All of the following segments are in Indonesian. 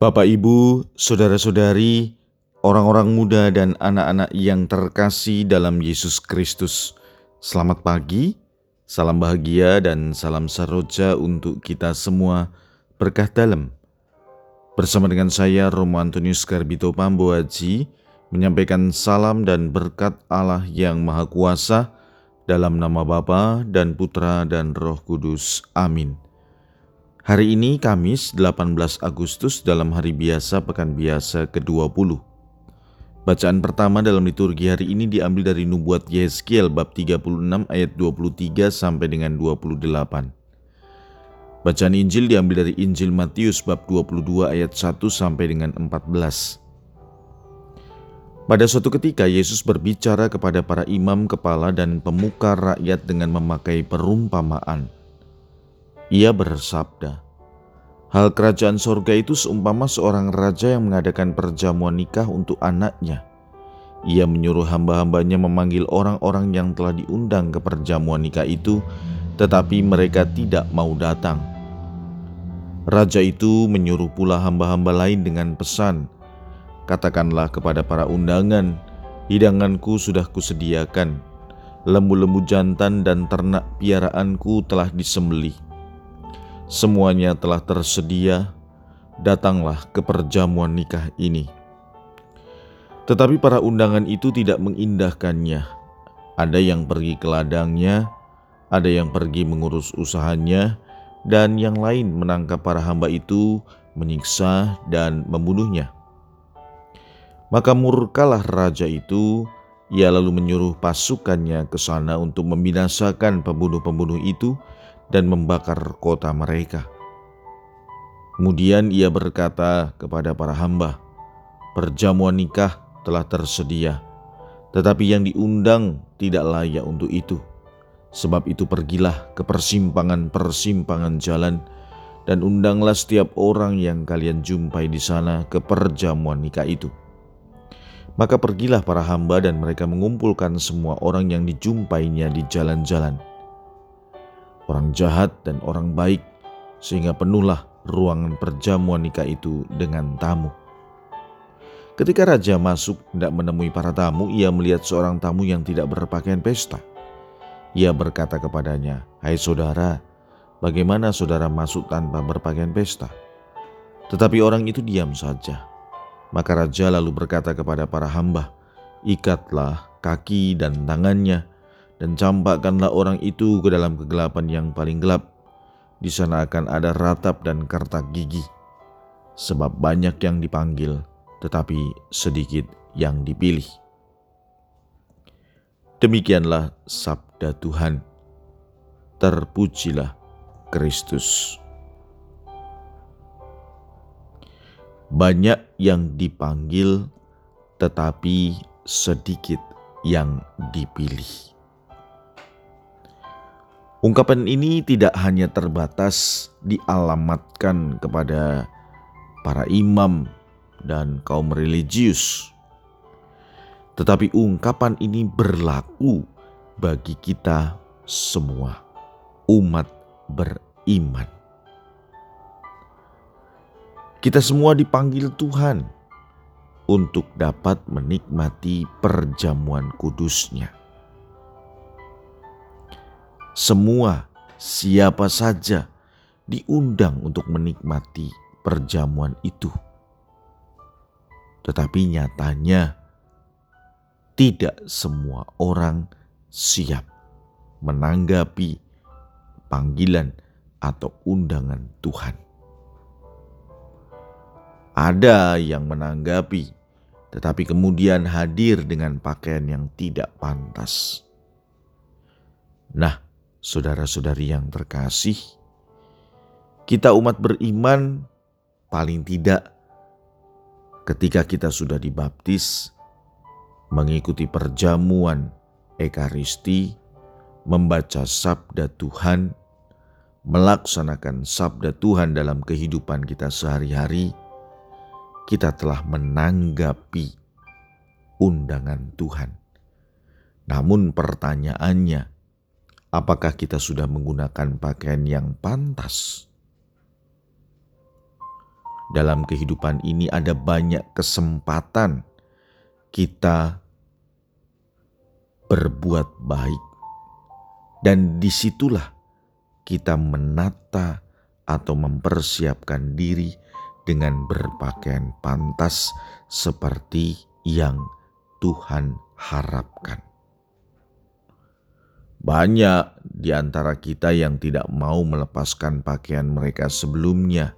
Bapak, Ibu, saudara-saudari, orang-orang muda, dan anak-anak yang terkasih dalam Yesus Kristus, selamat pagi, salam bahagia, dan salam saroja untuk kita semua. Berkah dalam bersama dengan saya, Romo Antonius Garbito Pambo menyampaikan salam dan berkat Allah yang Maha Kuasa dalam nama Bapa dan Putra dan Roh Kudus. Amin. Hari ini Kamis 18 Agustus dalam hari biasa pekan biasa ke-20. Bacaan pertama dalam liturgi hari ini diambil dari nubuat Yeskiel bab 36 ayat 23 sampai dengan 28. Bacaan Injil diambil dari Injil Matius bab 22 ayat 1 sampai dengan 14. Pada suatu ketika Yesus berbicara kepada para imam kepala dan pemuka rakyat dengan memakai perumpamaan ia bersabda, Hal kerajaan sorga itu seumpama seorang raja yang mengadakan perjamuan nikah untuk anaknya. Ia menyuruh hamba-hambanya memanggil orang-orang yang telah diundang ke perjamuan nikah itu, tetapi mereka tidak mau datang. Raja itu menyuruh pula hamba-hamba lain dengan pesan, Katakanlah kepada para undangan, hidanganku sudah kusediakan, lembu-lembu jantan dan ternak piaraanku telah disembelih Semuanya telah tersedia, datanglah ke perjamuan nikah ini. Tetapi para undangan itu tidak mengindahkannya. Ada yang pergi ke ladangnya, ada yang pergi mengurus usahanya, dan yang lain menangkap para hamba itu, menyiksa dan membunuhnya. Maka murkalah raja itu, ia lalu menyuruh pasukannya ke sana untuk membinasakan pembunuh-pembunuh itu dan membakar kota mereka. Kemudian ia berkata kepada para hamba, "Perjamuan nikah telah tersedia, tetapi yang diundang tidak layak untuk itu. Sebab itu, pergilah ke persimpangan-persimpangan jalan dan undanglah setiap orang yang kalian jumpai di sana ke perjamuan nikah itu." Maka pergilah para hamba, dan mereka mengumpulkan semua orang yang dijumpainya di jalan-jalan orang jahat dan orang baik, sehingga penuhlah ruangan perjamuan nikah itu dengan tamu. Ketika raja masuk hendak menemui para tamu, ia melihat seorang tamu yang tidak berpakaian pesta. Ia berkata kepadanya, "Hai saudara, bagaimana saudara masuk tanpa berpakaian pesta?" Tetapi orang itu diam saja. Maka raja lalu berkata kepada para hamba, "Ikatlah kaki dan tangannya dan campakkanlah orang itu ke dalam kegelapan yang paling gelap. Di sana akan ada ratap dan kertak gigi, sebab banyak yang dipanggil, tetapi sedikit yang dipilih. Demikianlah sabda Tuhan. Terpujilah Kristus. Banyak yang dipanggil, tetapi sedikit yang dipilih. Ungkapan ini tidak hanya terbatas dialamatkan kepada para imam dan kaum religius, tetapi ungkapan ini berlaku bagi kita semua, umat beriman. Kita semua dipanggil Tuhan untuk dapat menikmati perjamuan kudusnya semua siapa saja diundang untuk menikmati perjamuan itu. Tetapi nyatanya tidak semua orang siap menanggapi panggilan atau undangan Tuhan. Ada yang menanggapi, tetapi kemudian hadir dengan pakaian yang tidak pantas. Nah, saudara-saudari yang terkasih, kita umat beriman paling tidak ketika kita sudah dibaptis, mengikuti perjamuan Ekaristi, membaca sabda Tuhan, melaksanakan sabda Tuhan dalam kehidupan kita sehari-hari, kita telah menanggapi undangan Tuhan. Namun pertanyaannya, apakah kita sudah menggunakan pakaian yang pantas? dalam kehidupan ini ada banyak kesempatan kita berbuat baik, dan di situlah kita menata atau mempersiapkan diri dengan berpakaian pantas seperti yang Tuhan harapkan. Banyak di antara kita yang tidak mau melepaskan pakaian mereka sebelumnya,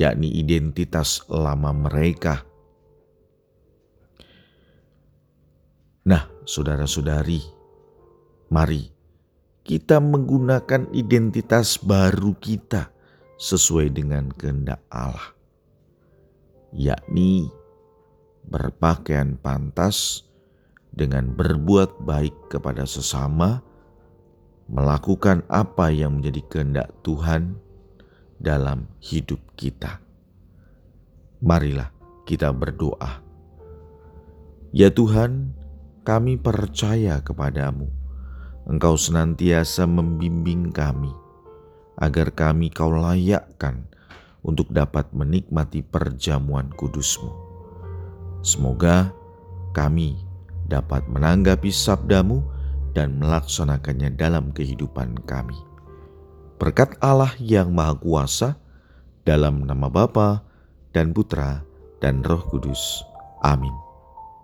yakni identitas lama mereka. Nah, saudara-saudari, mari kita menggunakan identitas baru kita sesuai dengan kehendak Allah, yakni berpakaian pantas dengan berbuat baik kepada sesama, melakukan apa yang menjadi kehendak Tuhan dalam hidup kita. Marilah kita berdoa. Ya Tuhan, kami percaya kepadamu. Engkau senantiasa membimbing kami, agar kami kau layakkan untuk dapat menikmati perjamuan kudusmu. Semoga kami dapat menanggapi sabdamu dan melaksanakannya dalam kehidupan kami. Berkat Allah yang Maha Kuasa, dalam nama Bapa dan Putra dan Roh Kudus. Amin.